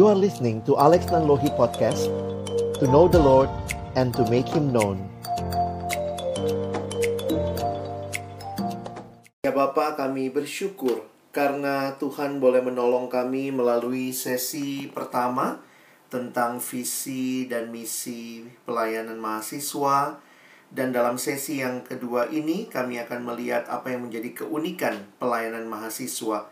You are listening to Alex Nanlohi Podcast To know the Lord and to make Him known Ya Bapak kami bersyukur karena Tuhan boleh menolong kami melalui sesi pertama tentang visi dan misi pelayanan mahasiswa dan dalam sesi yang kedua ini kami akan melihat apa yang menjadi keunikan pelayanan mahasiswa.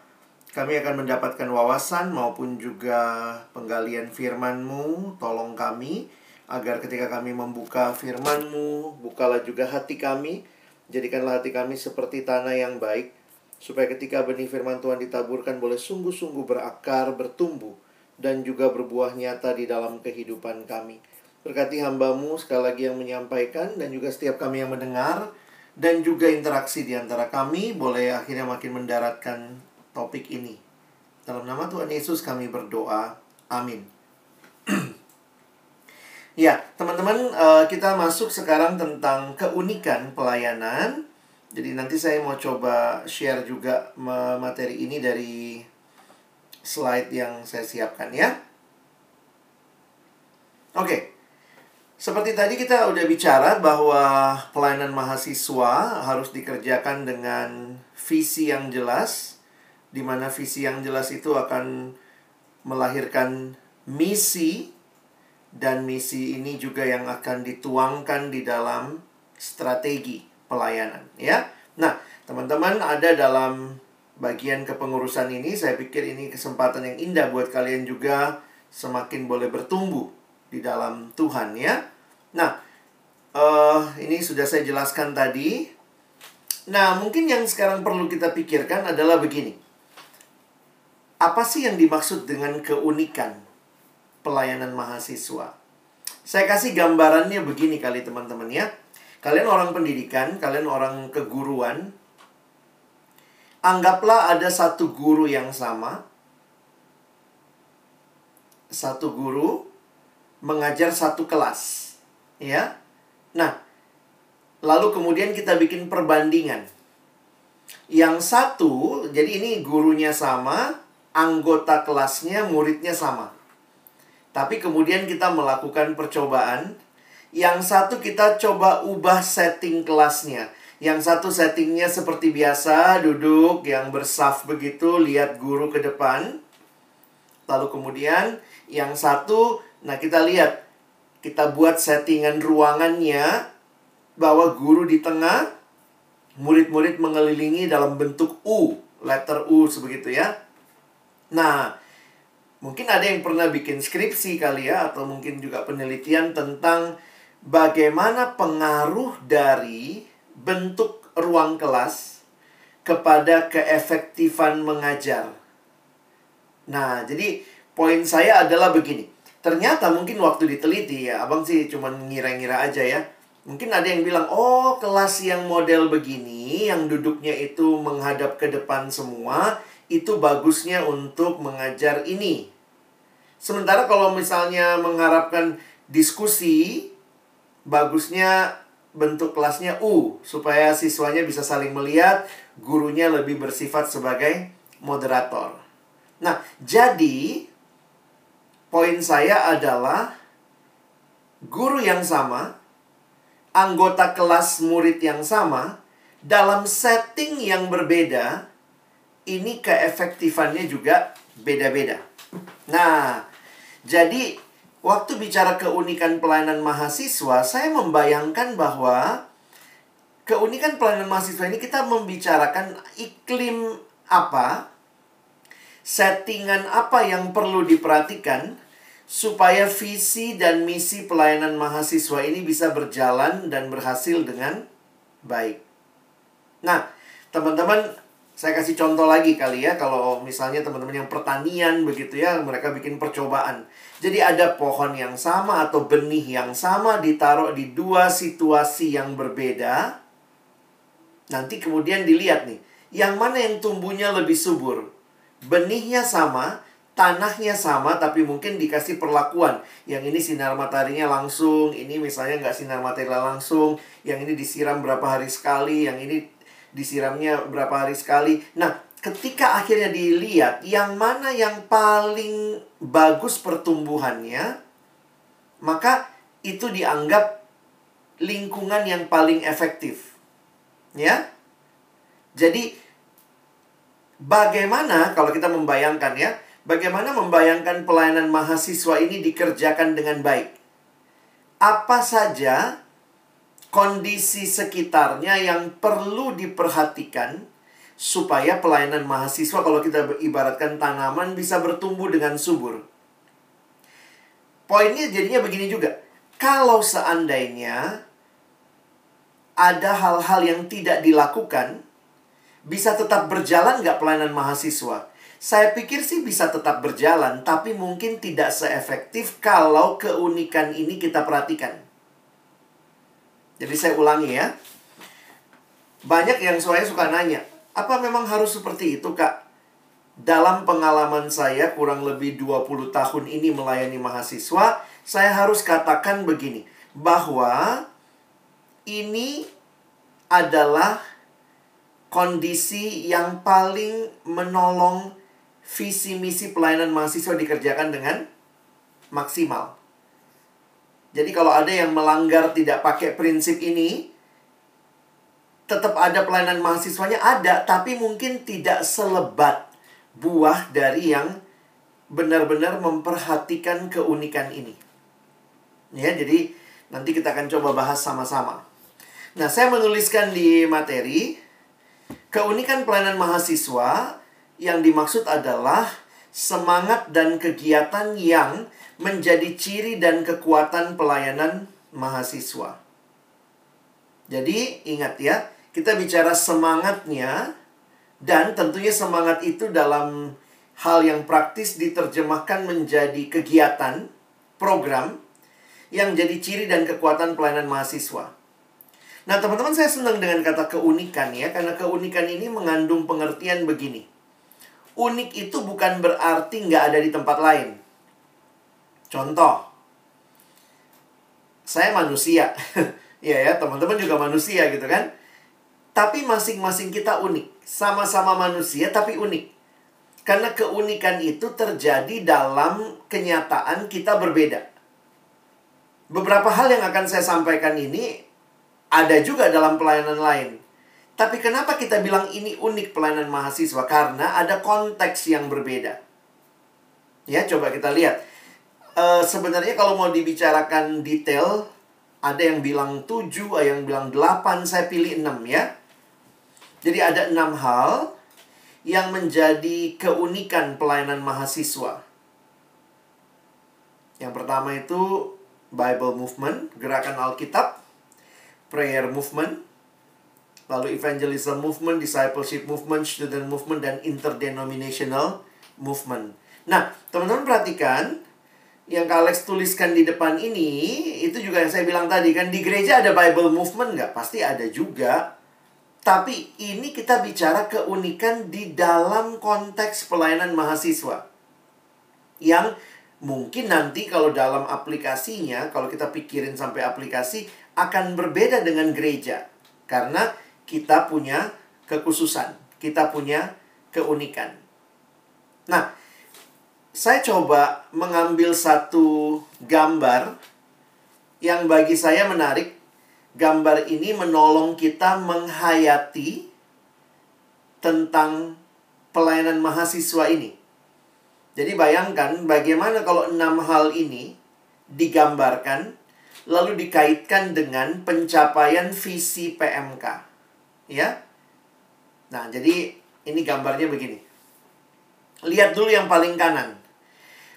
Kami akan mendapatkan wawasan maupun juga penggalian firman-Mu. Tolong kami agar ketika kami membuka firman-Mu, bukalah juga hati kami. Jadikanlah hati kami seperti tanah yang baik, supaya ketika benih firman Tuhan ditaburkan boleh sungguh-sungguh berakar, bertumbuh, dan juga berbuah nyata di dalam kehidupan kami. Berkati hambamu sekali lagi yang menyampaikan dan juga setiap kami yang mendengar dan juga interaksi di antara kami boleh akhirnya makin mendaratkan topik ini. Dalam nama Tuhan Yesus kami berdoa. Amin. ya, teman-teman eh, kita masuk sekarang tentang keunikan pelayanan. Jadi nanti saya mau coba share juga materi ini dari slide yang saya siapkan ya. Oke. Okay. Seperti tadi kita udah bicara bahwa pelayanan mahasiswa harus dikerjakan dengan visi yang jelas, di mana visi yang jelas itu akan melahirkan misi, dan misi ini juga yang akan dituangkan di dalam strategi pelayanan, ya. Nah, teman-teman ada dalam bagian kepengurusan ini, saya pikir ini kesempatan yang indah buat kalian juga semakin boleh bertumbuh di dalam Tuhan ya. Nah, uh, ini sudah saya jelaskan tadi. Nah, mungkin yang sekarang perlu kita pikirkan adalah begini. Apa sih yang dimaksud dengan keunikan pelayanan mahasiswa? Saya kasih gambarannya begini kali teman-teman ya. Kalian orang pendidikan, kalian orang keguruan. Anggaplah ada satu guru yang sama. Satu guru mengajar satu kelas, ya. Nah, lalu kemudian kita bikin perbandingan. Yang satu, jadi ini gurunya sama, anggota kelasnya, muridnya sama. Tapi kemudian kita melakukan percobaan. Yang satu kita coba ubah setting kelasnya. Yang satu settingnya seperti biasa, duduk yang bersaf begitu, lihat guru ke depan. Lalu kemudian yang satu Nah, kita lihat kita buat settingan ruangannya bahwa guru di tengah, murid-murid mengelilingi dalam bentuk U, letter U sebegitu ya. Nah, mungkin ada yang pernah bikin skripsi kali ya atau mungkin juga penelitian tentang bagaimana pengaruh dari bentuk ruang kelas kepada keefektifan mengajar. Nah, jadi poin saya adalah begini Ternyata mungkin waktu diteliti ya, abang sih cuma ngira-ngira aja ya. Mungkin ada yang bilang, oh kelas yang model begini, yang duduknya itu menghadap ke depan semua, itu bagusnya untuk mengajar ini. Sementara kalau misalnya mengharapkan diskusi, bagusnya bentuk kelasnya U, supaya siswanya bisa saling melihat, gurunya lebih bersifat sebagai moderator. Nah, jadi Poin saya adalah guru yang sama, anggota kelas murid yang sama, dalam setting yang berbeda, ini keefektifannya juga beda-beda. Nah, jadi waktu bicara keunikan pelayanan mahasiswa, saya membayangkan bahwa keunikan pelayanan mahasiswa ini kita membicarakan iklim apa settingan apa yang perlu diperhatikan supaya visi dan misi pelayanan mahasiswa ini bisa berjalan dan berhasil dengan baik. Nah, teman-teman, saya kasih contoh lagi kali ya kalau misalnya teman-teman yang pertanian begitu ya, mereka bikin percobaan. Jadi ada pohon yang sama atau benih yang sama ditaruh di dua situasi yang berbeda. Nanti kemudian dilihat nih, yang mana yang tumbuhnya lebih subur? benihnya sama, tanahnya sama, tapi mungkin dikasih perlakuan. Yang ini sinar mataharinya langsung, ini misalnya nggak sinar matahari langsung, yang ini disiram berapa hari sekali, yang ini disiramnya berapa hari sekali. Nah, ketika akhirnya dilihat yang mana yang paling bagus pertumbuhannya, maka itu dianggap lingkungan yang paling efektif. Ya. Jadi bagaimana kalau kita membayangkan ya, bagaimana membayangkan pelayanan mahasiswa ini dikerjakan dengan baik? Apa saja kondisi sekitarnya yang perlu diperhatikan supaya pelayanan mahasiswa kalau kita ibaratkan tanaman bisa bertumbuh dengan subur. Poinnya jadinya begini juga. Kalau seandainya ada hal-hal yang tidak dilakukan, bisa tetap berjalan nggak pelayanan mahasiswa? Saya pikir sih bisa tetap berjalan, tapi mungkin tidak seefektif kalau keunikan ini kita perhatikan. Jadi saya ulangi ya. Banyak yang saya suka nanya, apa memang harus seperti itu, Kak? Dalam pengalaman saya kurang lebih 20 tahun ini melayani mahasiswa, saya harus katakan begini, bahwa ini adalah kondisi yang paling menolong visi misi pelayanan mahasiswa dikerjakan dengan maksimal. Jadi kalau ada yang melanggar tidak pakai prinsip ini, tetap ada pelayanan mahasiswanya ada, tapi mungkin tidak selebat buah dari yang benar-benar memperhatikan keunikan ini. Ya, jadi nanti kita akan coba bahas sama-sama. Nah, saya menuliskan di materi keunikan pelayanan mahasiswa yang dimaksud adalah semangat dan kegiatan yang menjadi ciri dan kekuatan pelayanan mahasiswa. Jadi, ingat ya, kita bicara semangatnya dan tentunya semangat itu dalam hal yang praktis diterjemahkan menjadi kegiatan, program yang jadi ciri dan kekuatan pelayanan mahasiswa. Nah, teman-teman saya senang dengan kata keunikan ya, karena keunikan ini mengandung pengertian begini. Unik itu bukan berarti nggak ada di tempat lain. Contoh, saya manusia. ya ya, teman-teman juga manusia gitu kan. Tapi masing-masing kita unik. Sama-sama manusia tapi unik. Karena keunikan itu terjadi dalam kenyataan kita berbeda. Beberapa hal yang akan saya sampaikan ini ada juga dalam pelayanan lain. Tapi kenapa kita bilang ini unik pelayanan mahasiswa? Karena ada konteks yang berbeda. Ya, coba kita lihat. E, sebenarnya kalau mau dibicarakan detail, ada yang bilang 7, ada yang bilang 8, saya pilih 6 ya. Jadi ada enam hal yang menjadi keunikan pelayanan mahasiswa. Yang pertama itu Bible Movement, gerakan Alkitab, Prayer Movement, lalu Evangelism Movement, Discipleship Movement, Student Movement, dan Interdenominational Movement. Nah, teman-teman perhatikan, yang Kak Alex tuliskan di depan ini, itu juga yang saya bilang tadi kan, di gereja ada Bible Movement nggak? Pasti ada juga. Tapi ini kita bicara keunikan di dalam konteks pelayanan mahasiswa. Yang mungkin nanti kalau dalam aplikasinya, kalau kita pikirin sampai aplikasi, akan berbeda dengan gereja. Karena kita punya kekhususan, kita punya keunikan. Nah, saya coba mengambil satu gambar yang bagi saya menarik gambar ini menolong kita menghayati tentang pelayanan mahasiswa ini. Jadi bayangkan bagaimana kalau enam hal ini digambarkan lalu dikaitkan dengan pencapaian visi PMK. Ya. Nah, jadi ini gambarnya begini. Lihat dulu yang paling kanan.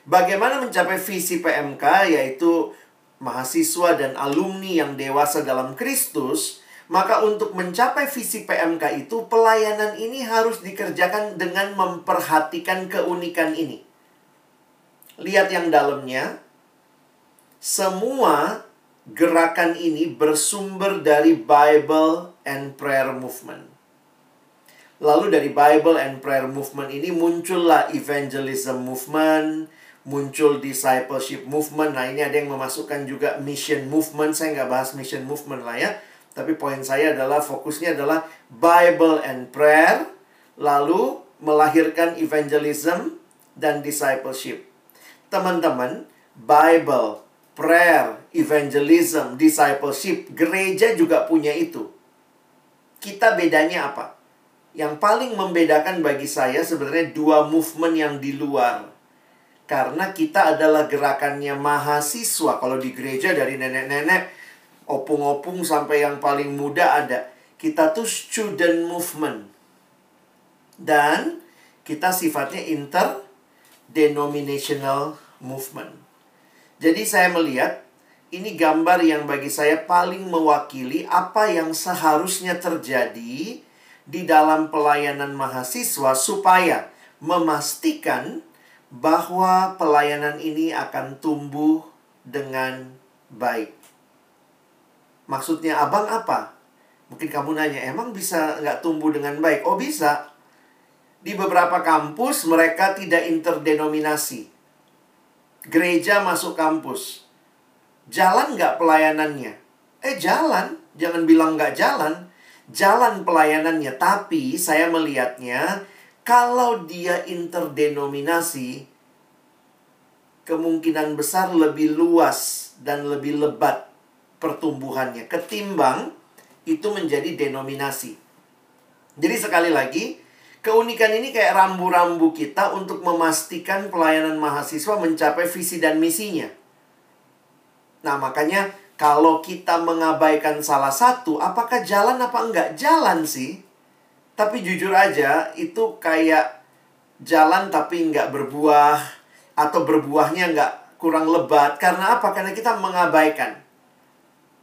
Bagaimana mencapai visi PMK yaitu mahasiswa dan alumni yang dewasa dalam Kristus, maka untuk mencapai visi PMK itu pelayanan ini harus dikerjakan dengan memperhatikan keunikan ini. Lihat yang dalamnya. Semua gerakan ini bersumber dari Bible and Prayer Movement. Lalu dari Bible and Prayer Movement ini muncullah evangelism movement, muncul discipleship movement. Nah, ini ada yang memasukkan juga mission movement. Saya nggak bahas mission movement lah ya. Tapi poin saya adalah fokusnya adalah Bible and prayer. Lalu melahirkan evangelism dan discipleship. Teman-teman, Bible, prayer, evangelism, discipleship, gereja juga punya itu. Kita bedanya apa? Yang paling membedakan bagi saya sebenarnya dua movement yang di luar. Karena kita adalah gerakannya mahasiswa. Kalau di gereja dari nenek-nenek, opung-opung sampai yang paling muda ada. Kita tuh student movement. Dan kita sifatnya interdenominational movement. Jadi saya melihat ini gambar yang bagi saya paling mewakili apa yang seharusnya terjadi di dalam pelayanan mahasiswa supaya memastikan bahwa pelayanan ini akan tumbuh dengan baik. Maksudnya abang apa? Mungkin kamu nanya, emang bisa nggak tumbuh dengan baik? Oh bisa. Di beberapa kampus mereka tidak interdenominasi. Gereja masuk kampus. Jalan nggak pelayanannya? Eh jalan, jangan bilang nggak jalan. Jalan pelayanannya, tapi saya melihatnya kalau dia interdenominasi, kemungkinan besar lebih luas dan lebih lebat pertumbuhannya ketimbang itu menjadi denominasi. Jadi sekali lagi, Keunikan ini kayak rambu-rambu kita untuk memastikan pelayanan mahasiswa mencapai visi dan misinya. Nah, makanya kalau kita mengabaikan salah satu, apakah jalan apa enggak? Jalan sih. Tapi jujur aja, itu kayak jalan tapi enggak berbuah. Atau berbuahnya enggak kurang lebat. Karena apa? Karena kita mengabaikan.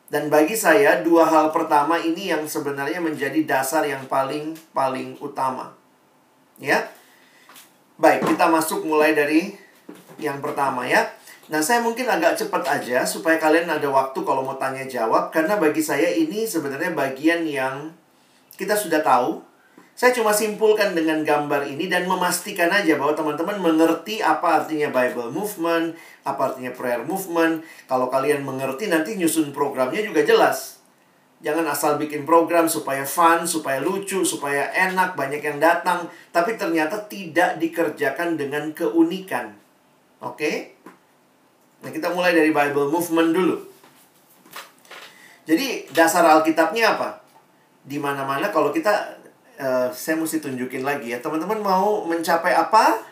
Dan bagi saya, dua hal pertama ini yang sebenarnya menjadi dasar yang paling-paling utama. Ya. Baik, kita masuk mulai dari yang pertama ya. Nah, saya mungkin agak cepat aja supaya kalian ada waktu kalau mau tanya jawab karena bagi saya ini sebenarnya bagian yang kita sudah tahu. Saya cuma simpulkan dengan gambar ini dan memastikan aja bahwa teman-teman mengerti apa artinya Bible movement, apa artinya prayer movement. Kalau kalian mengerti nanti nyusun programnya juga jelas. Jangan asal bikin program supaya fun, supaya lucu, supaya enak, banyak yang datang, tapi ternyata tidak dikerjakan dengan keunikan. Oke? Okay? Nah, kita mulai dari Bible Movement dulu. Jadi, dasar Alkitabnya apa? Di mana-mana kalau kita uh, saya mesti tunjukin lagi ya. Teman-teman mau mencapai apa?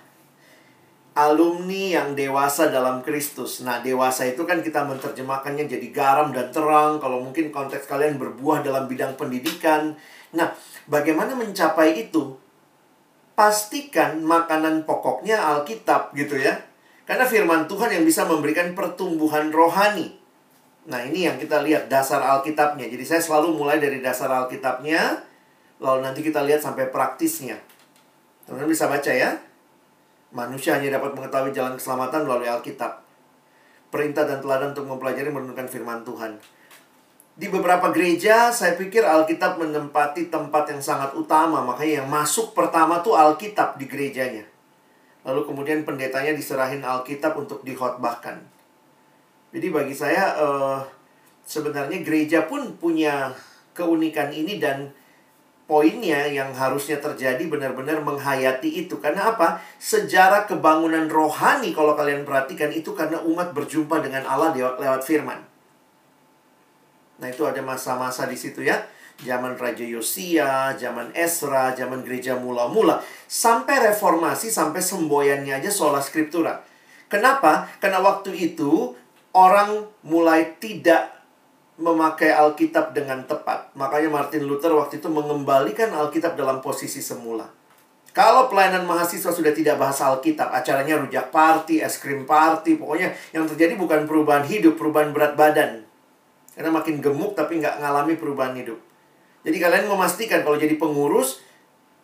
alumni yang dewasa dalam Kristus. Nah, dewasa itu kan kita menerjemahkannya jadi garam dan terang. Kalau mungkin konteks kalian berbuah dalam bidang pendidikan. Nah, bagaimana mencapai itu? Pastikan makanan pokoknya Alkitab gitu ya. Karena firman Tuhan yang bisa memberikan pertumbuhan rohani. Nah, ini yang kita lihat dasar Alkitabnya. Jadi saya selalu mulai dari dasar Alkitabnya, lalu nanti kita lihat sampai praktisnya. Teman-teman bisa baca ya. Manusia hanya dapat mengetahui jalan keselamatan melalui Alkitab. Perintah dan teladan untuk mempelajari merenungkan firman Tuhan. Di beberapa gereja, saya pikir Alkitab menempati tempat yang sangat utama. Makanya yang masuk pertama tuh Alkitab di gerejanya. Lalu kemudian pendetanya diserahin Alkitab untuk dihotbahkan. Jadi bagi saya, uh, sebenarnya gereja pun punya keunikan ini dan poinnya yang harusnya terjadi benar-benar menghayati itu. Karena apa? Sejarah kebangunan rohani kalau kalian perhatikan itu karena umat berjumpa dengan Allah lewat firman. Nah, itu ada masa-masa di situ ya. Zaman Raja Yosia, zaman Esra, zaman gereja mula-mula. Sampai reformasi, sampai semboyannya aja sola scriptura. Kenapa? Karena waktu itu orang mulai tidak memakai Alkitab dengan tepat. Makanya Martin Luther waktu itu mengembalikan Alkitab dalam posisi semula. Kalau pelayanan mahasiswa sudah tidak bahas Alkitab, acaranya rujak party, es krim party, pokoknya yang terjadi bukan perubahan hidup, perubahan berat badan. Karena makin gemuk tapi nggak ngalami perubahan hidup. Jadi kalian memastikan kalau jadi pengurus,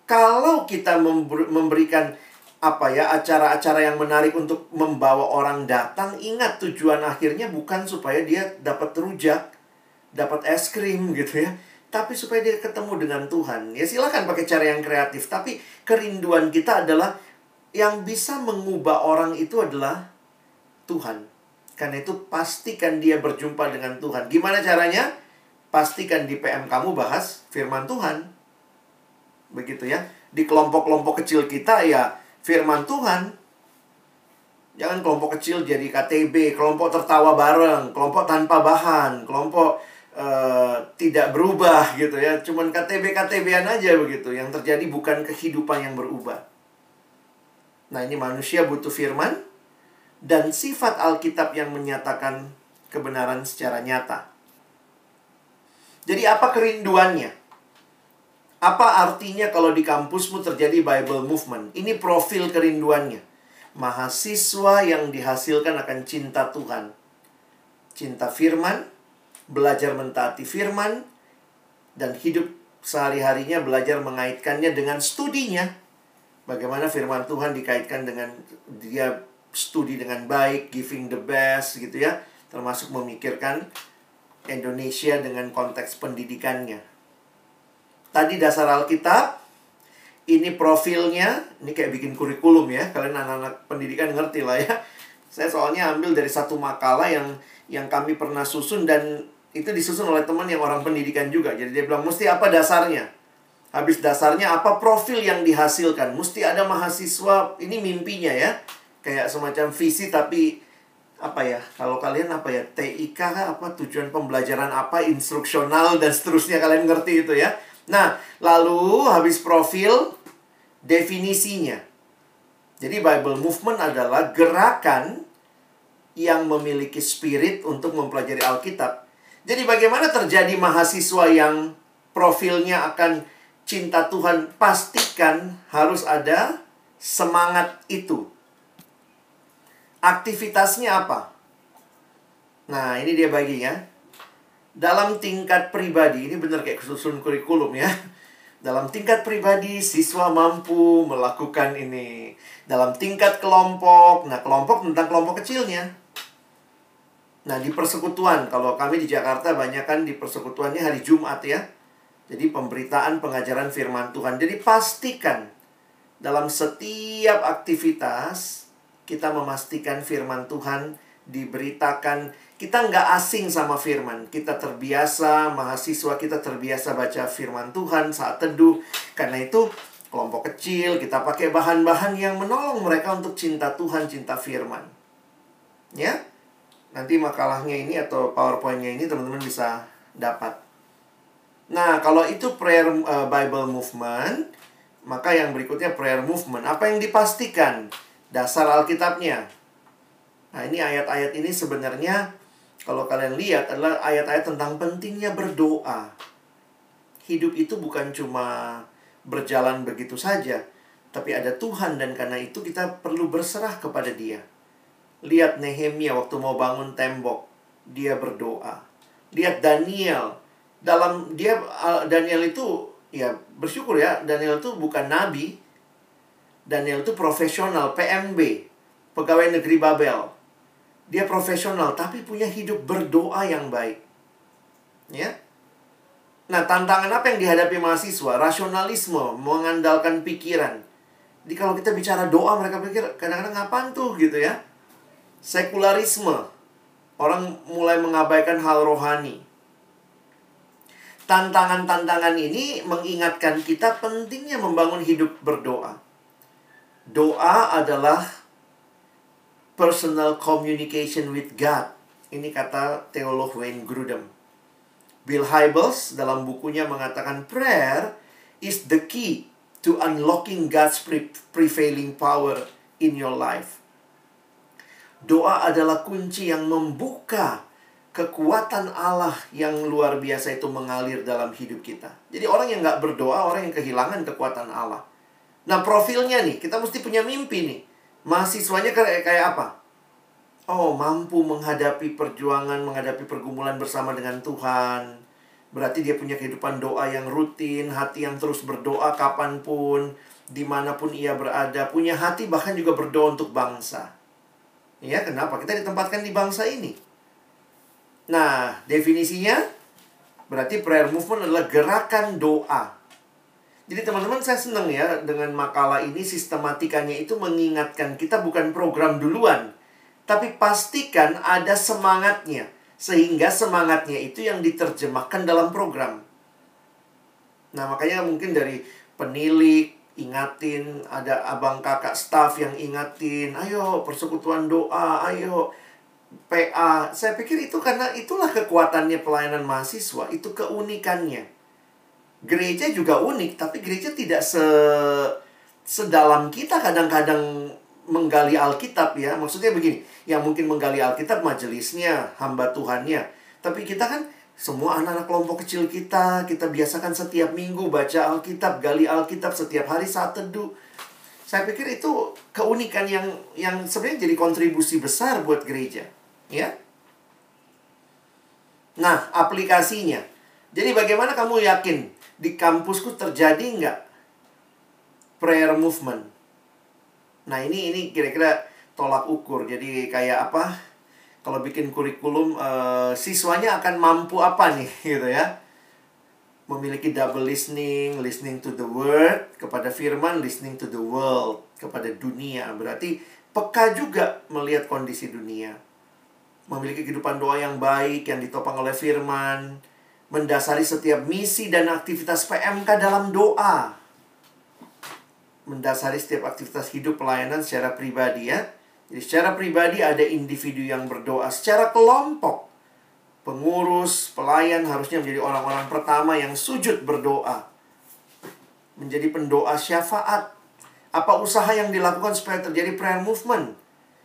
kalau kita memberikan apa ya acara-acara yang menarik untuk membawa orang datang, ingat tujuan akhirnya bukan supaya dia dapat rujak, dapat es krim gitu ya. Tapi supaya dia ketemu dengan Tuhan. Ya silahkan pakai cara yang kreatif. Tapi kerinduan kita adalah yang bisa mengubah orang itu adalah Tuhan. Karena itu pastikan dia berjumpa dengan Tuhan. Gimana caranya? Pastikan di PM kamu bahas firman Tuhan. begitu ya. Di kelompok-kelompok kecil kita ya firman Tuhan. Jangan kelompok kecil jadi KTB, kelompok tertawa bareng, kelompok tanpa bahan, kelompok uh, tidak berubah gitu ya. Cuman KTB KTBan aja begitu. Yang terjadi bukan kehidupan yang berubah. Nah, ini manusia butuh firman dan sifat Alkitab yang menyatakan kebenaran secara nyata. Jadi apa kerinduannya? Apa artinya kalau di kampusmu terjadi Bible movement? Ini profil kerinduannya mahasiswa yang dihasilkan akan cinta Tuhan. Cinta firman, belajar mentaati firman, dan hidup sehari-harinya belajar mengaitkannya dengan studinya. Bagaimana firman Tuhan dikaitkan dengan dia studi dengan baik, giving the best gitu ya. Termasuk memikirkan Indonesia dengan konteks pendidikannya. Tadi dasar Alkitab, ini profilnya, ini kayak bikin kurikulum ya. Kalian anak-anak pendidikan ngerti lah ya. Saya soalnya ambil dari satu makalah yang yang kami pernah susun dan itu disusun oleh teman yang orang pendidikan juga. Jadi dia bilang mesti apa dasarnya? Habis dasarnya apa profil yang dihasilkan? Mesti ada mahasiswa, ini mimpinya ya. Kayak semacam visi tapi apa ya? Kalau kalian apa ya? TIK apa tujuan pembelajaran apa instruksional dan seterusnya kalian ngerti itu ya. Nah, lalu habis profil definisinya. Jadi Bible movement adalah gerakan yang memiliki spirit untuk mempelajari Alkitab. Jadi bagaimana terjadi mahasiswa yang profilnya akan cinta Tuhan, pastikan harus ada semangat itu. Aktivitasnya apa? Nah, ini dia baginya. Dalam tingkat pribadi ini benar kayak susun kurikulum ya. Dalam tingkat pribadi siswa mampu melakukan ini. Dalam tingkat kelompok nah kelompok tentang kelompok kecilnya. Nah di persekutuan kalau kami di Jakarta banyak kan di persekutuannya hari Jumat ya. Jadi pemberitaan pengajaran firman Tuhan. Jadi pastikan dalam setiap aktivitas kita memastikan firman Tuhan diberitakan kita nggak asing sama firman. Kita terbiasa, mahasiswa kita terbiasa baca firman Tuhan saat teduh. Karena itu, kelompok kecil, kita pakai bahan-bahan yang menolong mereka untuk cinta Tuhan, cinta firman. Ya, nanti makalahnya ini atau powerpointnya ini teman-teman bisa dapat. Nah, kalau itu prayer uh, Bible movement, maka yang berikutnya prayer movement. Apa yang dipastikan? Dasar Alkitabnya. Nah, ini ayat-ayat ini sebenarnya kalau kalian lihat adalah ayat-ayat tentang pentingnya berdoa. Hidup itu bukan cuma berjalan begitu saja, tapi ada Tuhan dan karena itu kita perlu berserah kepada Dia. Lihat Nehemia waktu mau bangun tembok, dia berdoa. Lihat Daniel, dalam dia Daniel itu ya bersyukur ya, Daniel itu bukan nabi. Daniel itu profesional, PMB, pegawai negeri Babel dia profesional tapi punya hidup berdoa yang baik. Ya. Nah, tantangan apa yang dihadapi mahasiswa? Rasionalisme, mengandalkan pikiran. Jadi kalau kita bicara doa, mereka pikir kadang-kadang ngapain tuh gitu ya. Sekularisme. Orang mulai mengabaikan hal rohani. Tantangan-tantangan ini mengingatkan kita pentingnya membangun hidup berdoa. Doa adalah personal communication with God. Ini kata teolog Wayne Grudem. Bill Hybels dalam bukunya mengatakan prayer is the key to unlocking God's pre prevailing power in your life. Doa adalah kunci yang membuka kekuatan Allah yang luar biasa itu mengalir dalam hidup kita. Jadi orang yang nggak berdoa, orang yang kehilangan kekuatan Allah. Nah profilnya nih, kita mesti punya mimpi nih. Mahasiswanya kayak, kayak apa? Oh, mampu menghadapi perjuangan, menghadapi pergumulan bersama dengan Tuhan. Berarti dia punya kehidupan doa yang rutin, hati yang terus berdoa kapan pun, di mana pun ia berada. Punya hati bahkan juga berdoa untuk bangsa. Ya, kenapa? Kita ditempatkan di bangsa ini. Nah, definisinya berarti prayer movement adalah gerakan doa jadi teman-teman saya senang ya dengan makalah ini sistematikanya itu mengingatkan kita bukan program duluan. Tapi pastikan ada semangatnya. Sehingga semangatnya itu yang diterjemahkan dalam program. Nah makanya mungkin dari penilik ingatin, ada abang kakak staff yang ingatin, ayo persekutuan doa, ayo PA. Saya pikir itu karena itulah kekuatannya pelayanan mahasiswa, itu keunikannya. Gereja juga unik, tapi gereja tidak se sedalam kita kadang-kadang menggali Alkitab ya. Maksudnya begini, yang mungkin menggali Alkitab majelisnya, hamba Tuhannya. Tapi kita kan semua anak-anak kelompok kecil kita, kita biasakan setiap minggu baca Alkitab, gali Alkitab setiap hari saat teduh. Saya pikir itu keunikan yang yang sebenarnya jadi kontribusi besar buat gereja, ya. Nah, aplikasinya. Jadi bagaimana kamu yakin di kampusku terjadi nggak prayer movement? Nah, ini ini kira-kira tolak ukur. Jadi kayak apa? kalau bikin kurikulum uh, siswanya akan mampu apa nih gitu ya memiliki double listening listening to the word kepada firman listening to the world kepada dunia berarti peka juga melihat kondisi dunia memiliki kehidupan doa yang baik yang ditopang oleh firman mendasari setiap misi dan aktivitas PMK dalam doa mendasari setiap aktivitas hidup pelayanan secara pribadi ya jadi secara pribadi ada individu yang berdoa secara kelompok. Pengurus, pelayan harusnya menjadi orang-orang pertama yang sujud berdoa. Menjadi pendoa syafaat. Apa usaha yang dilakukan supaya terjadi prayer movement?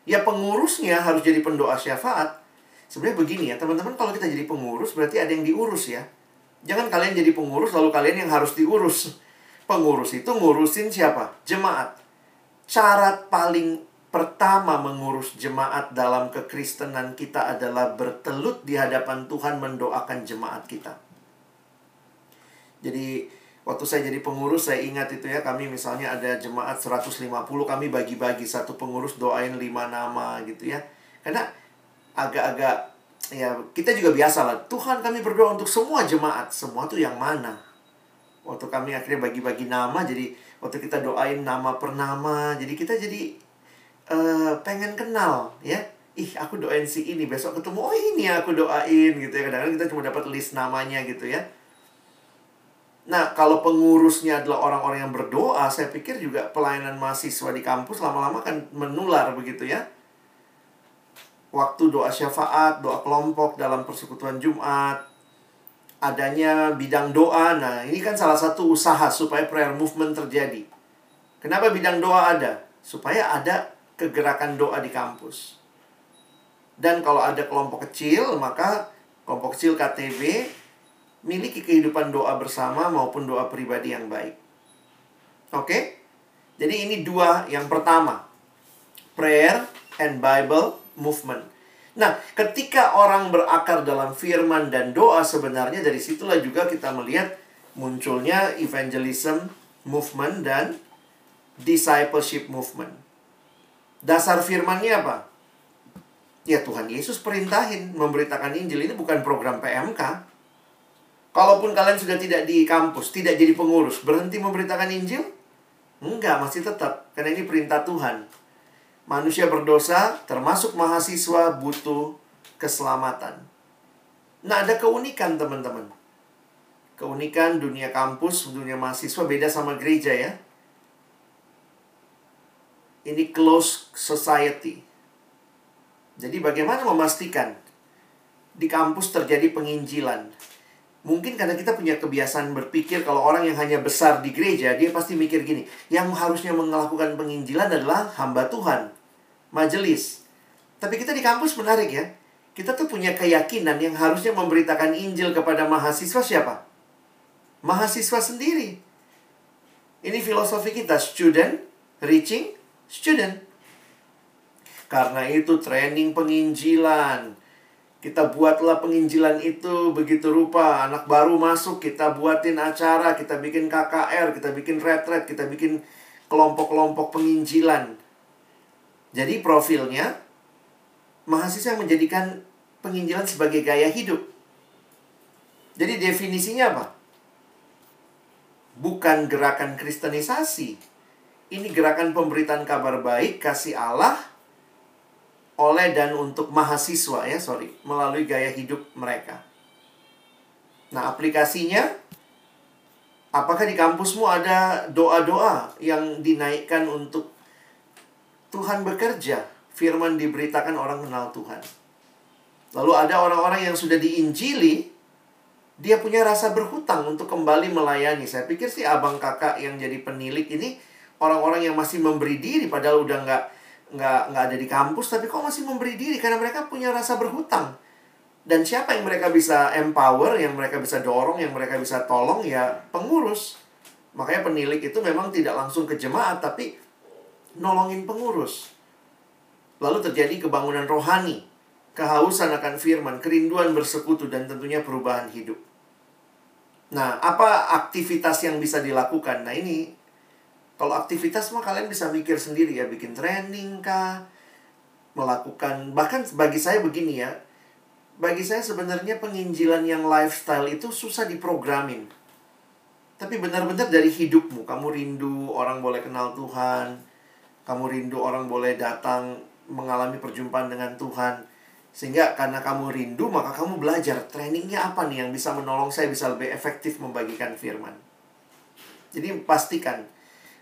Ya pengurusnya harus jadi pendoa syafaat. Sebenarnya begini ya, teman-teman kalau kita jadi pengurus berarti ada yang diurus ya. Jangan kalian jadi pengurus lalu kalian yang harus diurus. Pengurus itu ngurusin siapa? Jemaat. Syarat paling pertama mengurus jemaat dalam kekristenan kita adalah bertelut di hadapan Tuhan mendoakan jemaat kita. Jadi waktu saya jadi pengurus saya ingat itu ya kami misalnya ada jemaat 150 kami bagi-bagi satu pengurus doain lima nama gitu ya. Karena agak-agak ya kita juga biasa lah. Tuhan kami berdoa untuk semua jemaat. Semua tuh yang mana? Waktu kami akhirnya bagi-bagi nama jadi waktu kita doain nama per nama jadi kita jadi uh, pengen kenal ya. Ih aku doain si ini besok ketemu oh ini aku doain gitu ya. Kadang-kadang kita cuma dapat list namanya gitu ya. Nah kalau pengurusnya adalah orang-orang yang berdoa saya pikir juga pelayanan mahasiswa di kampus lama-lama kan menular begitu ya waktu doa syafaat doa kelompok dalam persekutuan Jumat adanya bidang doa nah ini kan salah satu usaha supaya prayer movement terjadi kenapa bidang doa ada supaya ada kegerakan doa di kampus. Dan kalau ada kelompok kecil, maka kelompok kecil KTB miliki kehidupan doa bersama maupun doa pribadi yang baik. Oke? Jadi ini dua yang pertama. Prayer and Bible movement. Nah, ketika orang berakar dalam firman dan doa sebenarnya dari situlah juga kita melihat munculnya evangelism movement dan discipleship movement. Dasar firmannya apa? Ya Tuhan Yesus perintahin memberitakan Injil ini bukan program PMK. Kalaupun kalian sudah tidak di kampus, tidak jadi pengurus, berhenti memberitakan Injil? Enggak, masih tetap. Karena ini perintah Tuhan. Manusia berdosa, termasuk mahasiswa, butuh keselamatan. Nah, ada keunikan teman-teman. Keunikan dunia kampus, dunia mahasiswa beda sama gereja ya ini close society. Jadi bagaimana memastikan di kampus terjadi penginjilan? Mungkin karena kita punya kebiasaan berpikir kalau orang yang hanya besar di gereja, dia pasti mikir gini, yang harusnya melakukan penginjilan adalah hamba Tuhan, majelis. Tapi kita di kampus menarik ya. Kita tuh punya keyakinan yang harusnya memberitakan Injil kepada mahasiswa siapa? Mahasiswa sendiri. Ini filosofi kita, student reaching student. Karena itu training penginjilan. Kita buatlah penginjilan itu begitu rupa. Anak baru masuk, kita buatin acara, kita bikin KKR, kita bikin retret, kita bikin kelompok-kelompok penginjilan. Jadi profilnya, mahasiswa yang menjadikan penginjilan sebagai gaya hidup. Jadi definisinya apa? Bukan gerakan kristenisasi, ini gerakan pemberitaan kabar baik kasih Allah oleh dan untuk mahasiswa ya, sorry, melalui gaya hidup mereka. Nah, aplikasinya Apakah di kampusmu ada doa-doa yang dinaikkan untuk Tuhan bekerja? Firman diberitakan orang kenal Tuhan. Lalu ada orang-orang yang sudah diinjili, dia punya rasa berhutang untuk kembali melayani. Saya pikir sih abang kakak yang jadi penilik ini orang-orang yang masih memberi diri padahal udah nggak nggak nggak ada di kampus tapi kok masih memberi diri karena mereka punya rasa berhutang dan siapa yang mereka bisa empower yang mereka bisa dorong yang mereka bisa tolong ya pengurus makanya penilik itu memang tidak langsung ke jemaat tapi nolongin pengurus lalu terjadi kebangunan rohani kehausan akan firman kerinduan bersekutu dan tentunya perubahan hidup nah apa aktivitas yang bisa dilakukan nah ini kalau aktivitas mah kalian bisa mikir sendiri ya, bikin training kah, melakukan bahkan bagi saya begini ya. Bagi saya sebenarnya penginjilan yang lifestyle itu susah diprogramin. Tapi benar-benar dari hidupmu, kamu rindu orang boleh kenal Tuhan, kamu rindu orang boleh datang mengalami perjumpaan dengan Tuhan. Sehingga karena kamu rindu, maka kamu belajar trainingnya apa nih yang bisa menolong saya bisa lebih efektif membagikan firman. Jadi pastikan,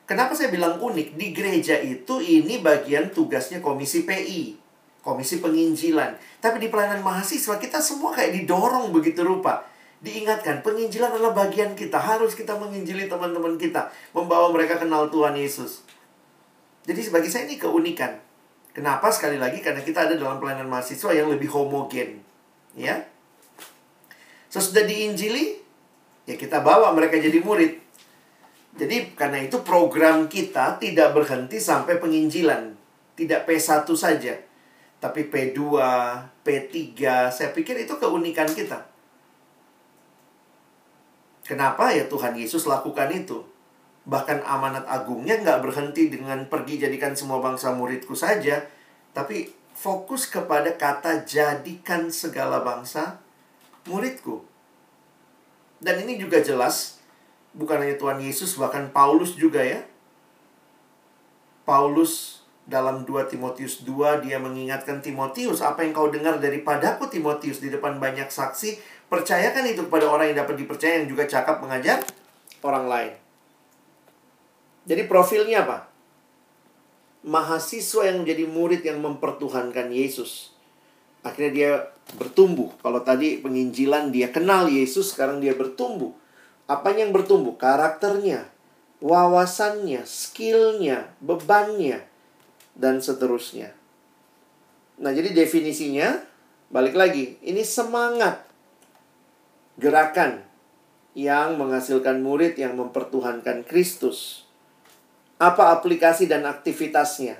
Kenapa saya bilang unik? Di gereja itu ini bagian tugasnya komisi PI, komisi penginjilan. Tapi di pelayanan mahasiswa kita semua kayak didorong begitu rupa. Diingatkan, penginjilan adalah bagian kita. Harus kita menginjili teman-teman kita. Membawa mereka kenal Tuhan Yesus. Jadi bagi saya ini keunikan. Kenapa? Sekali lagi, karena kita ada dalam pelayanan mahasiswa yang lebih homogen. Ya. Sesudah diinjili, ya kita bawa mereka jadi murid. Jadi karena itu program kita tidak berhenti sampai penginjilan. Tidak P1 saja. Tapi P2, P3, saya pikir itu keunikan kita. Kenapa ya Tuhan Yesus lakukan itu? Bahkan amanat agungnya nggak berhenti dengan pergi jadikan semua bangsa muridku saja. Tapi fokus kepada kata jadikan segala bangsa muridku. Dan ini juga jelas bukan hanya Tuhan Yesus, bahkan Paulus juga ya. Paulus dalam 2 Timotius 2 dia mengingatkan Timotius, apa yang kau dengar daripadaku Timotius di depan banyak saksi, percayakan itu kepada orang yang dapat dipercaya yang juga cakap mengajar orang lain. Jadi profilnya apa? Mahasiswa yang menjadi murid yang mempertuhankan Yesus. Akhirnya dia bertumbuh. Kalau tadi penginjilan dia kenal Yesus, sekarang dia bertumbuh apa yang bertumbuh? Karakternya, wawasannya, skillnya, bebannya, dan seterusnya. Nah, jadi definisinya, balik lagi, ini semangat gerakan yang menghasilkan murid yang mempertuhankan Kristus. Apa aplikasi dan aktivitasnya?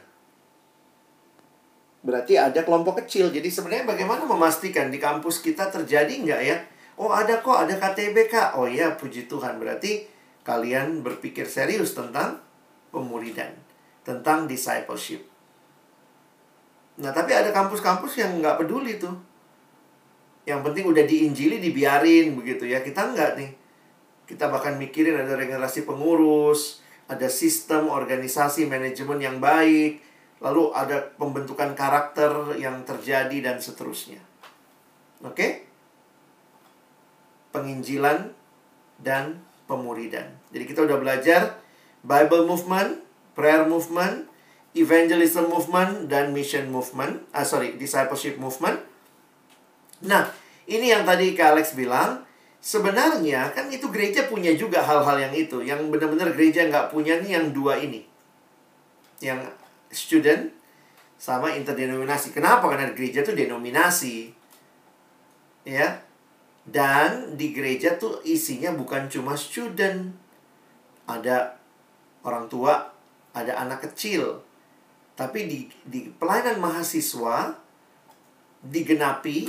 Berarti ada kelompok kecil. Jadi sebenarnya bagaimana memastikan di kampus kita terjadi nggak ya? Oh ada kok, ada KTBK. Oh iya, puji Tuhan. Berarti kalian berpikir serius tentang pemuridan. Tentang discipleship. Nah, tapi ada kampus-kampus yang nggak peduli tuh. Yang penting udah diinjili, dibiarin begitu ya. Kita nggak nih. Kita bahkan mikirin ada regenerasi pengurus, ada sistem organisasi manajemen yang baik, lalu ada pembentukan karakter yang terjadi dan seterusnya. Oke? Penginjilan, dan pemuridan. Jadi kita udah belajar Bible movement, prayer movement, evangelism movement, dan mission movement. Ah, sorry, discipleship movement. Nah, ini yang tadi Kak Alex bilang, sebenarnya kan itu gereja punya juga hal-hal yang itu. Yang benar-benar gereja nggak punya nih yang dua ini. Yang student sama interdenominasi. Kenapa? Karena gereja itu denominasi. Ya, dan di gereja tuh isinya bukan cuma student. Ada orang tua, ada anak kecil. Tapi di, di pelayanan mahasiswa digenapi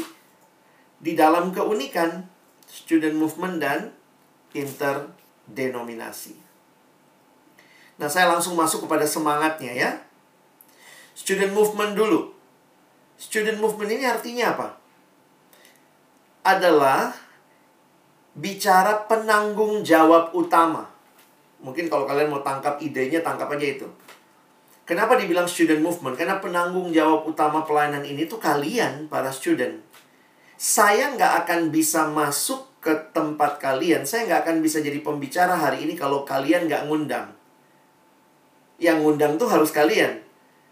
di dalam keunikan student movement dan interdenominasi. Nah, saya langsung masuk kepada semangatnya ya. Student movement dulu. Student movement ini artinya apa? adalah bicara penanggung jawab utama. Mungkin kalau kalian mau tangkap idenya, tangkap aja itu. Kenapa dibilang student movement? Karena penanggung jawab utama pelayanan ini tuh kalian, para student. Saya nggak akan bisa masuk ke tempat kalian, saya nggak akan bisa jadi pembicara hari ini kalau kalian nggak ngundang. Yang ngundang tuh harus kalian.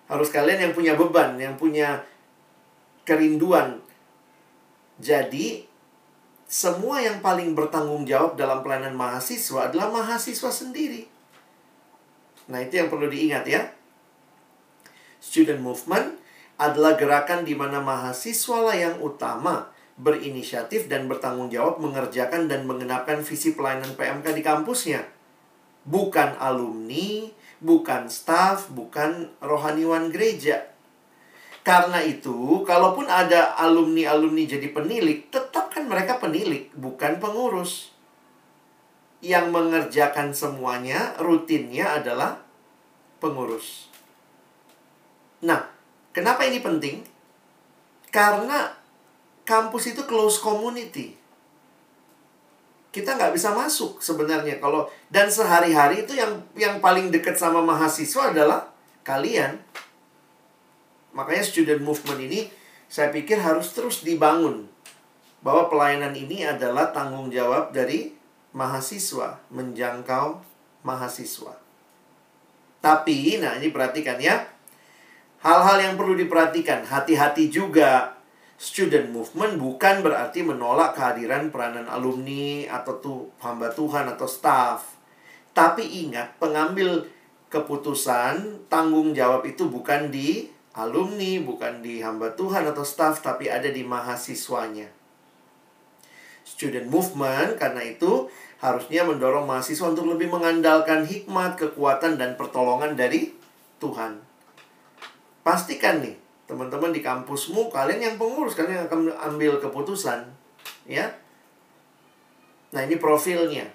Harus kalian yang punya beban, yang punya kerinduan. Jadi, semua yang paling bertanggung jawab dalam pelayanan mahasiswa adalah mahasiswa sendiri. Nah, itu yang perlu diingat ya. Student movement adalah gerakan di mana mahasiswa lah yang utama berinisiatif dan bertanggung jawab mengerjakan dan mengenapkan visi pelayanan PMK di kampusnya. Bukan alumni, bukan staff, bukan rohaniwan gereja. Karena itu, kalaupun ada alumni-alumni jadi penilik, tetap kan mereka penilik, bukan pengurus. Yang mengerjakan semuanya, rutinnya adalah pengurus. Nah, kenapa ini penting? Karena kampus itu close community. Kita nggak bisa masuk sebenarnya kalau dan sehari-hari itu yang yang paling dekat sama mahasiswa adalah kalian. Makanya student movement ini saya pikir harus terus dibangun bahwa pelayanan ini adalah tanggung jawab dari mahasiswa menjangkau mahasiswa. Tapi, nah ini perhatikan ya, hal-hal yang perlu diperhatikan, hati-hati juga student movement bukan berarti menolak kehadiran peranan alumni atau tuh hamba Tuhan atau staff. Tapi ingat, pengambil keputusan, tanggung jawab itu bukan di alumni, bukan di hamba Tuhan atau staff, tapi ada di mahasiswanya. Student movement karena itu harusnya mendorong mahasiswa untuk lebih mengandalkan hikmat, kekuatan, dan pertolongan dari Tuhan. Pastikan nih, teman-teman di kampusmu kalian yang pengurus kalian yang akan ambil keputusan ya nah ini profilnya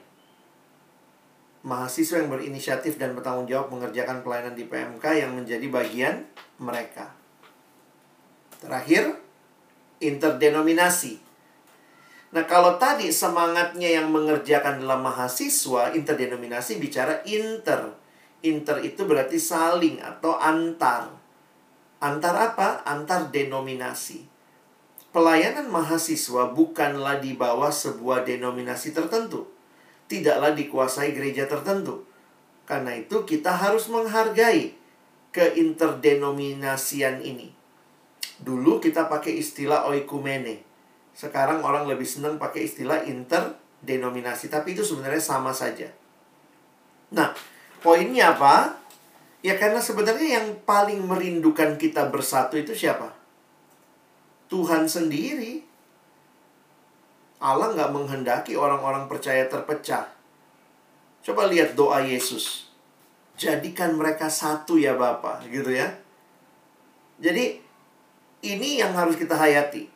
mahasiswa yang berinisiatif dan bertanggung jawab mengerjakan pelayanan di PMK yang menjadi bagian mereka terakhir interdenominasi Nah, kalau tadi semangatnya yang mengerjakan dalam mahasiswa, interdenominasi bicara inter. Inter itu berarti saling atau antar. Antar apa? Antar denominasi. Pelayanan mahasiswa bukanlah di bawah sebuah denominasi tertentu. Tidaklah dikuasai gereja tertentu. Karena itu kita harus menghargai keinterdenominasian ini. Dulu kita pakai istilah oikumene. Sekarang orang lebih senang pakai istilah interdenominasi. Tapi itu sebenarnya sama saja. Nah, poinnya apa? Ya karena sebenarnya yang paling merindukan kita bersatu itu siapa? Tuhan sendiri. Allah nggak menghendaki orang-orang percaya terpecah. Coba lihat doa Yesus. Jadikan mereka satu ya Bapak, gitu ya. Jadi ini yang harus kita hayati.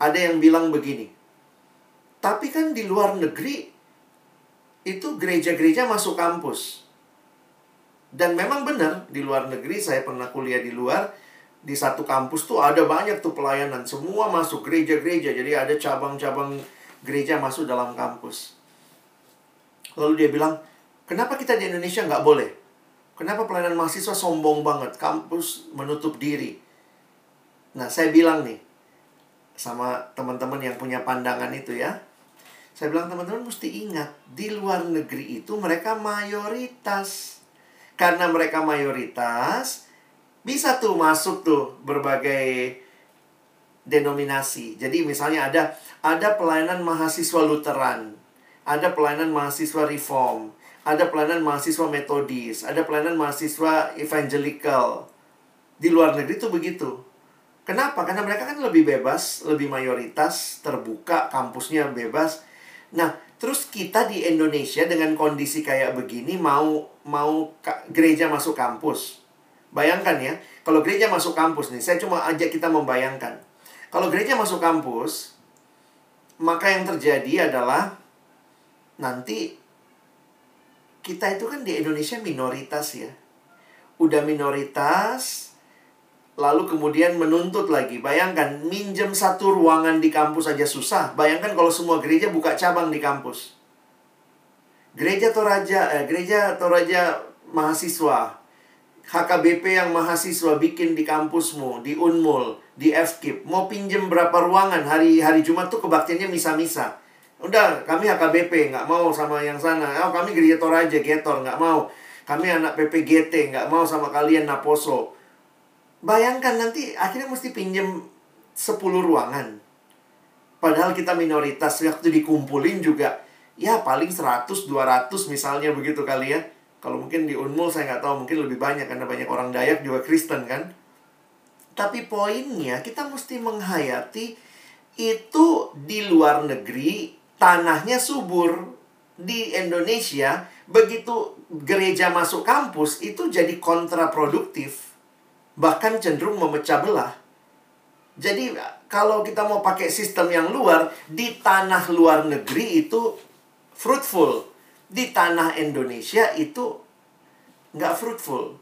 Ada yang bilang begini. Tapi kan di luar negeri itu gereja-gereja masuk kampus. Dan memang benar, di luar negeri saya pernah kuliah di luar, di satu kampus tuh ada banyak tuh pelayanan. Semua masuk gereja-gereja, jadi ada cabang-cabang gereja masuk dalam kampus. Lalu dia bilang, kenapa kita di Indonesia nggak boleh? Kenapa pelayanan mahasiswa sombong banget? Kampus menutup diri. Nah, saya bilang nih, sama teman-teman yang punya pandangan itu ya. Saya bilang teman-teman mesti ingat, di luar negeri itu mereka mayoritas karena mereka mayoritas, bisa tuh masuk tuh berbagai denominasi. Jadi misalnya ada ada pelayanan mahasiswa Lutheran, ada pelayanan mahasiswa Reform, ada pelayanan mahasiswa Metodis, ada pelayanan mahasiswa Evangelical. Di luar negeri tuh begitu. Kenapa? Karena mereka kan lebih bebas, lebih mayoritas, terbuka, kampusnya bebas. Nah, Terus kita di Indonesia dengan kondisi kayak begini mau mau gereja masuk kampus. Bayangkan ya, kalau gereja masuk kampus nih, saya cuma ajak kita membayangkan. Kalau gereja masuk kampus, maka yang terjadi adalah nanti kita itu kan di Indonesia minoritas ya. Udah minoritas, lalu kemudian menuntut lagi. Bayangkan, minjem satu ruangan di kampus aja susah. Bayangkan kalau semua gereja buka cabang di kampus. Gereja Toraja, eh, gereja Toraja mahasiswa. HKBP yang mahasiswa bikin di kampusmu, di Unmul, di FKIP, mau pinjem berapa ruangan hari hari Jumat tuh kebaktiannya misa-misa. Udah, kami HKBP, nggak mau sama yang sana. Oh, kami gereja aja, Getor, nggak mau. Kami anak PPGT, nggak mau sama kalian Naposo. Bayangkan nanti akhirnya mesti pinjem 10 ruangan. Padahal kita minoritas, waktu dikumpulin juga, ya paling 100, 200 misalnya begitu kali ya kalau mungkin di Unmul saya nggak tahu mungkin lebih banyak karena banyak orang Dayak juga Kristen kan. Tapi poinnya kita mesti menghayati itu di luar negeri tanahnya subur. Di Indonesia begitu gereja masuk kampus itu jadi kontraproduktif. Bahkan cenderung memecah belah. Jadi kalau kita mau pakai sistem yang luar di tanah luar negeri itu fruitful di tanah Indonesia itu nggak fruitful.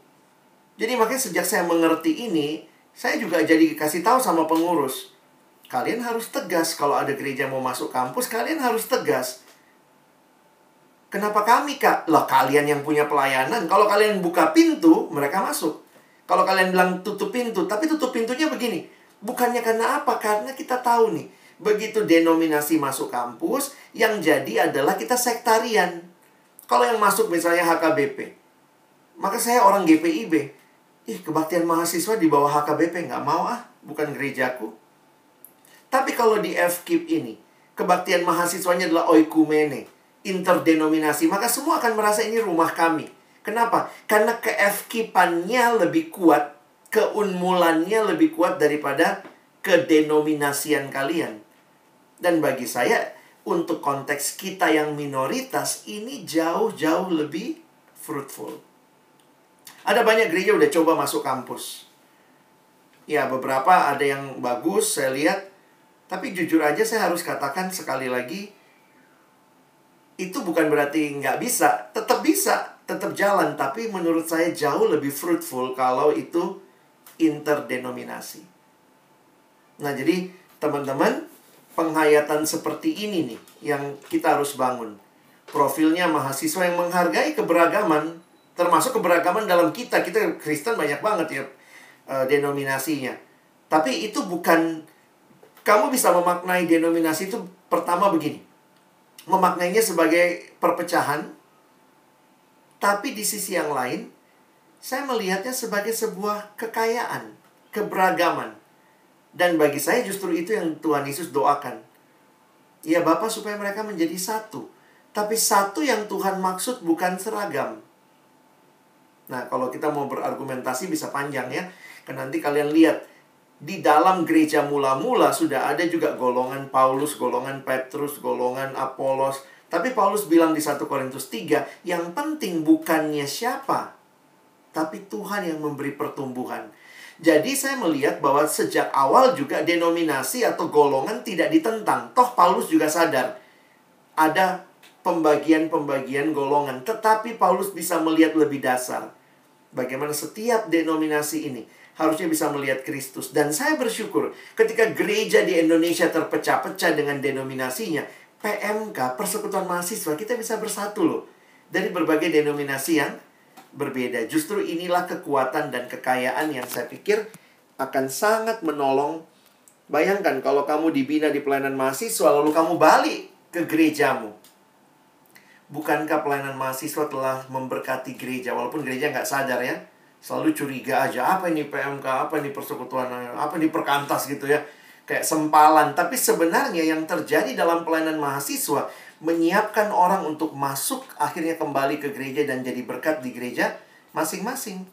Jadi makanya sejak saya mengerti ini, saya juga jadi kasih tahu sama pengurus. Kalian harus tegas kalau ada gereja mau masuk kampus, kalian harus tegas. Kenapa kami, Kak? Lah, kalian yang punya pelayanan. Kalau kalian buka pintu, mereka masuk. Kalau kalian bilang tutup pintu, tapi tutup pintunya begini. Bukannya karena apa? Karena kita tahu nih, begitu denominasi masuk kampus, yang jadi adalah kita sektarian. Kalau yang masuk misalnya HKBP, maka saya orang GPIB. Ih, kebaktian mahasiswa di bawah HKBP nggak mau ah, bukan gerejaku. Tapi kalau di FKIP ini, kebaktian mahasiswanya adalah oikumene, interdenominasi, maka semua akan merasa ini rumah kami. Kenapa? Karena ke FKIP-annya lebih kuat, keunmulannya lebih kuat daripada kedenominasian kalian. Dan bagi saya, untuk konteks kita yang minoritas ini jauh-jauh lebih fruitful. Ada banyak gereja udah coba masuk kampus. Ya, beberapa ada yang bagus, saya lihat. Tapi jujur aja saya harus katakan sekali lagi, itu bukan berarti nggak bisa. Tetap bisa, tetap jalan. Tapi menurut saya jauh lebih fruitful kalau itu interdenominasi. Nah, jadi teman-teman, penghayatan seperti ini nih yang kita harus bangun. Profilnya mahasiswa yang menghargai keberagaman, termasuk keberagaman dalam kita. Kita Kristen banyak banget ya uh, denominasinya. Tapi itu bukan kamu bisa memaknai denominasi itu pertama begini. Memaknainya sebagai perpecahan. Tapi di sisi yang lain, saya melihatnya sebagai sebuah kekayaan, keberagaman. Dan bagi saya justru itu yang Tuhan Yesus doakan. Ya Bapak supaya mereka menjadi satu. Tapi satu yang Tuhan maksud bukan seragam. Nah kalau kita mau berargumentasi bisa panjang ya. Karena nanti kalian lihat. Di dalam gereja mula-mula sudah ada juga golongan Paulus, golongan Petrus, golongan Apolos. Tapi Paulus bilang di 1 Korintus 3, yang penting bukannya siapa, tapi Tuhan yang memberi pertumbuhan. Jadi saya melihat bahwa sejak awal juga denominasi atau golongan tidak ditentang. Toh Paulus juga sadar ada pembagian-pembagian golongan, tetapi Paulus bisa melihat lebih dasar bagaimana setiap denominasi ini harusnya bisa melihat Kristus. Dan saya bersyukur ketika gereja di Indonesia terpecah-pecah dengan denominasinya, PMK, Persekutuan Mahasiswa, kita bisa bersatu loh. Dari berbagai denominasi yang berbeda. Justru inilah kekuatan dan kekayaan yang saya pikir akan sangat menolong. Bayangkan kalau kamu dibina di pelayanan mahasiswa, lalu kamu balik ke gerejamu. Bukankah pelayanan mahasiswa telah memberkati gereja, walaupun gereja nggak sadar ya. Selalu curiga aja, apa ini PMK, apa ini persekutuan, apa ini perkantas gitu ya. Kayak sempalan. Tapi sebenarnya yang terjadi dalam pelayanan mahasiswa menyiapkan orang untuk masuk akhirnya kembali ke gereja dan jadi berkat di gereja masing-masing.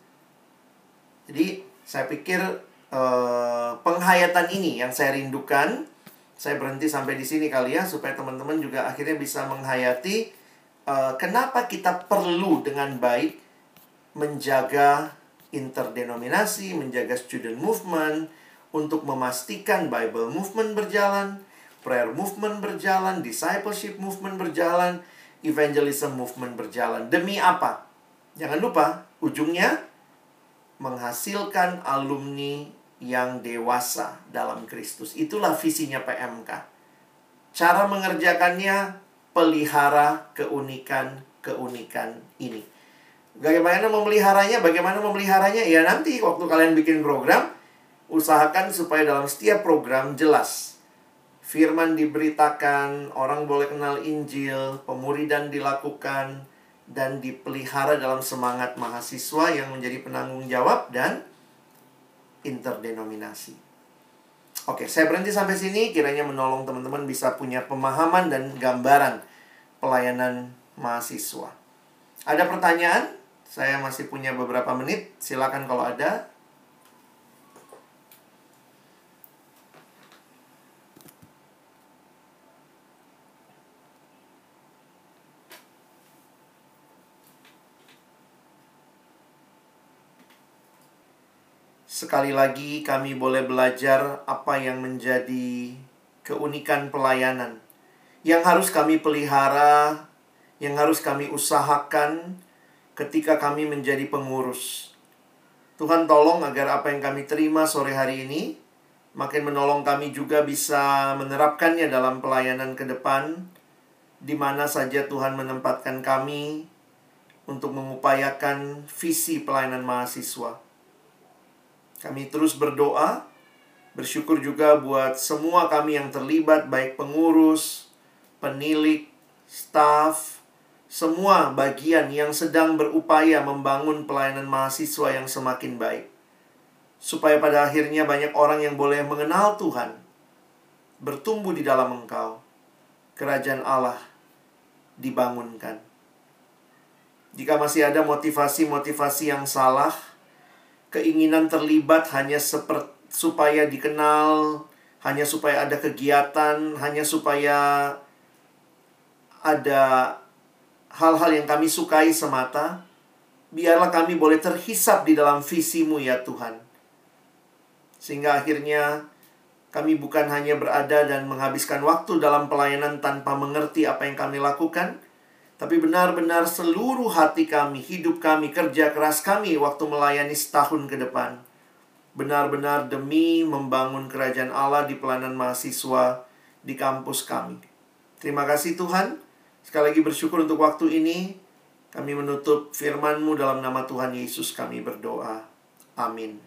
Jadi saya pikir eh, penghayatan ini yang saya rindukan. Saya berhenti sampai di sini kali ya supaya teman-teman juga akhirnya bisa menghayati eh, kenapa kita perlu dengan baik menjaga interdenominasi, menjaga student movement untuk memastikan Bible movement berjalan prayer movement berjalan, discipleship movement berjalan, evangelism movement berjalan. Demi apa? Jangan lupa, ujungnya menghasilkan alumni yang dewasa dalam Kristus. Itulah visinya PMK. Cara mengerjakannya pelihara keunikan-keunikan ini. Bagaimana memeliharanya? Bagaimana memeliharanya? Ya nanti waktu kalian bikin program, usahakan supaya dalam setiap program jelas. Firman diberitakan, orang boleh kenal Injil, pemuridan dilakukan, dan dipelihara dalam semangat mahasiswa yang menjadi penanggung jawab dan interdenominasi. Oke, saya berhenti sampai sini. Kiranya menolong teman-teman bisa punya pemahaman dan gambaran pelayanan mahasiswa. Ada pertanyaan? Saya masih punya beberapa menit. Silakan kalau ada. Sekali lagi, kami boleh belajar apa yang menjadi keunikan pelayanan yang harus kami pelihara, yang harus kami usahakan ketika kami menjadi pengurus. Tuhan tolong agar apa yang kami terima sore hari ini makin menolong kami juga bisa menerapkannya dalam pelayanan ke depan di mana saja Tuhan menempatkan kami untuk mengupayakan visi pelayanan mahasiswa. Kami terus berdoa, bersyukur juga buat semua kami yang terlibat, baik pengurus, penilik, staf, semua bagian yang sedang berupaya membangun pelayanan mahasiswa yang semakin baik. Supaya pada akhirnya banyak orang yang boleh mengenal Tuhan, bertumbuh di dalam Engkau, kerajaan Allah dibangunkan. Jika masih ada motivasi-motivasi yang salah, keinginan terlibat hanya seperti supaya dikenal, hanya supaya ada kegiatan, hanya supaya ada hal-hal yang kami sukai semata, biarlah kami boleh terhisap di dalam visimu ya Tuhan. Sehingga akhirnya kami bukan hanya berada dan menghabiskan waktu dalam pelayanan tanpa mengerti apa yang kami lakukan, tapi benar-benar seluruh hati kami, hidup kami, kerja keras kami waktu melayani setahun ke depan. Benar-benar demi membangun kerajaan Allah di pelayanan mahasiswa di kampus kami. Terima kasih Tuhan. Sekali lagi bersyukur untuk waktu ini. Kami menutup firman-Mu dalam nama Tuhan Yesus kami berdoa. Amin.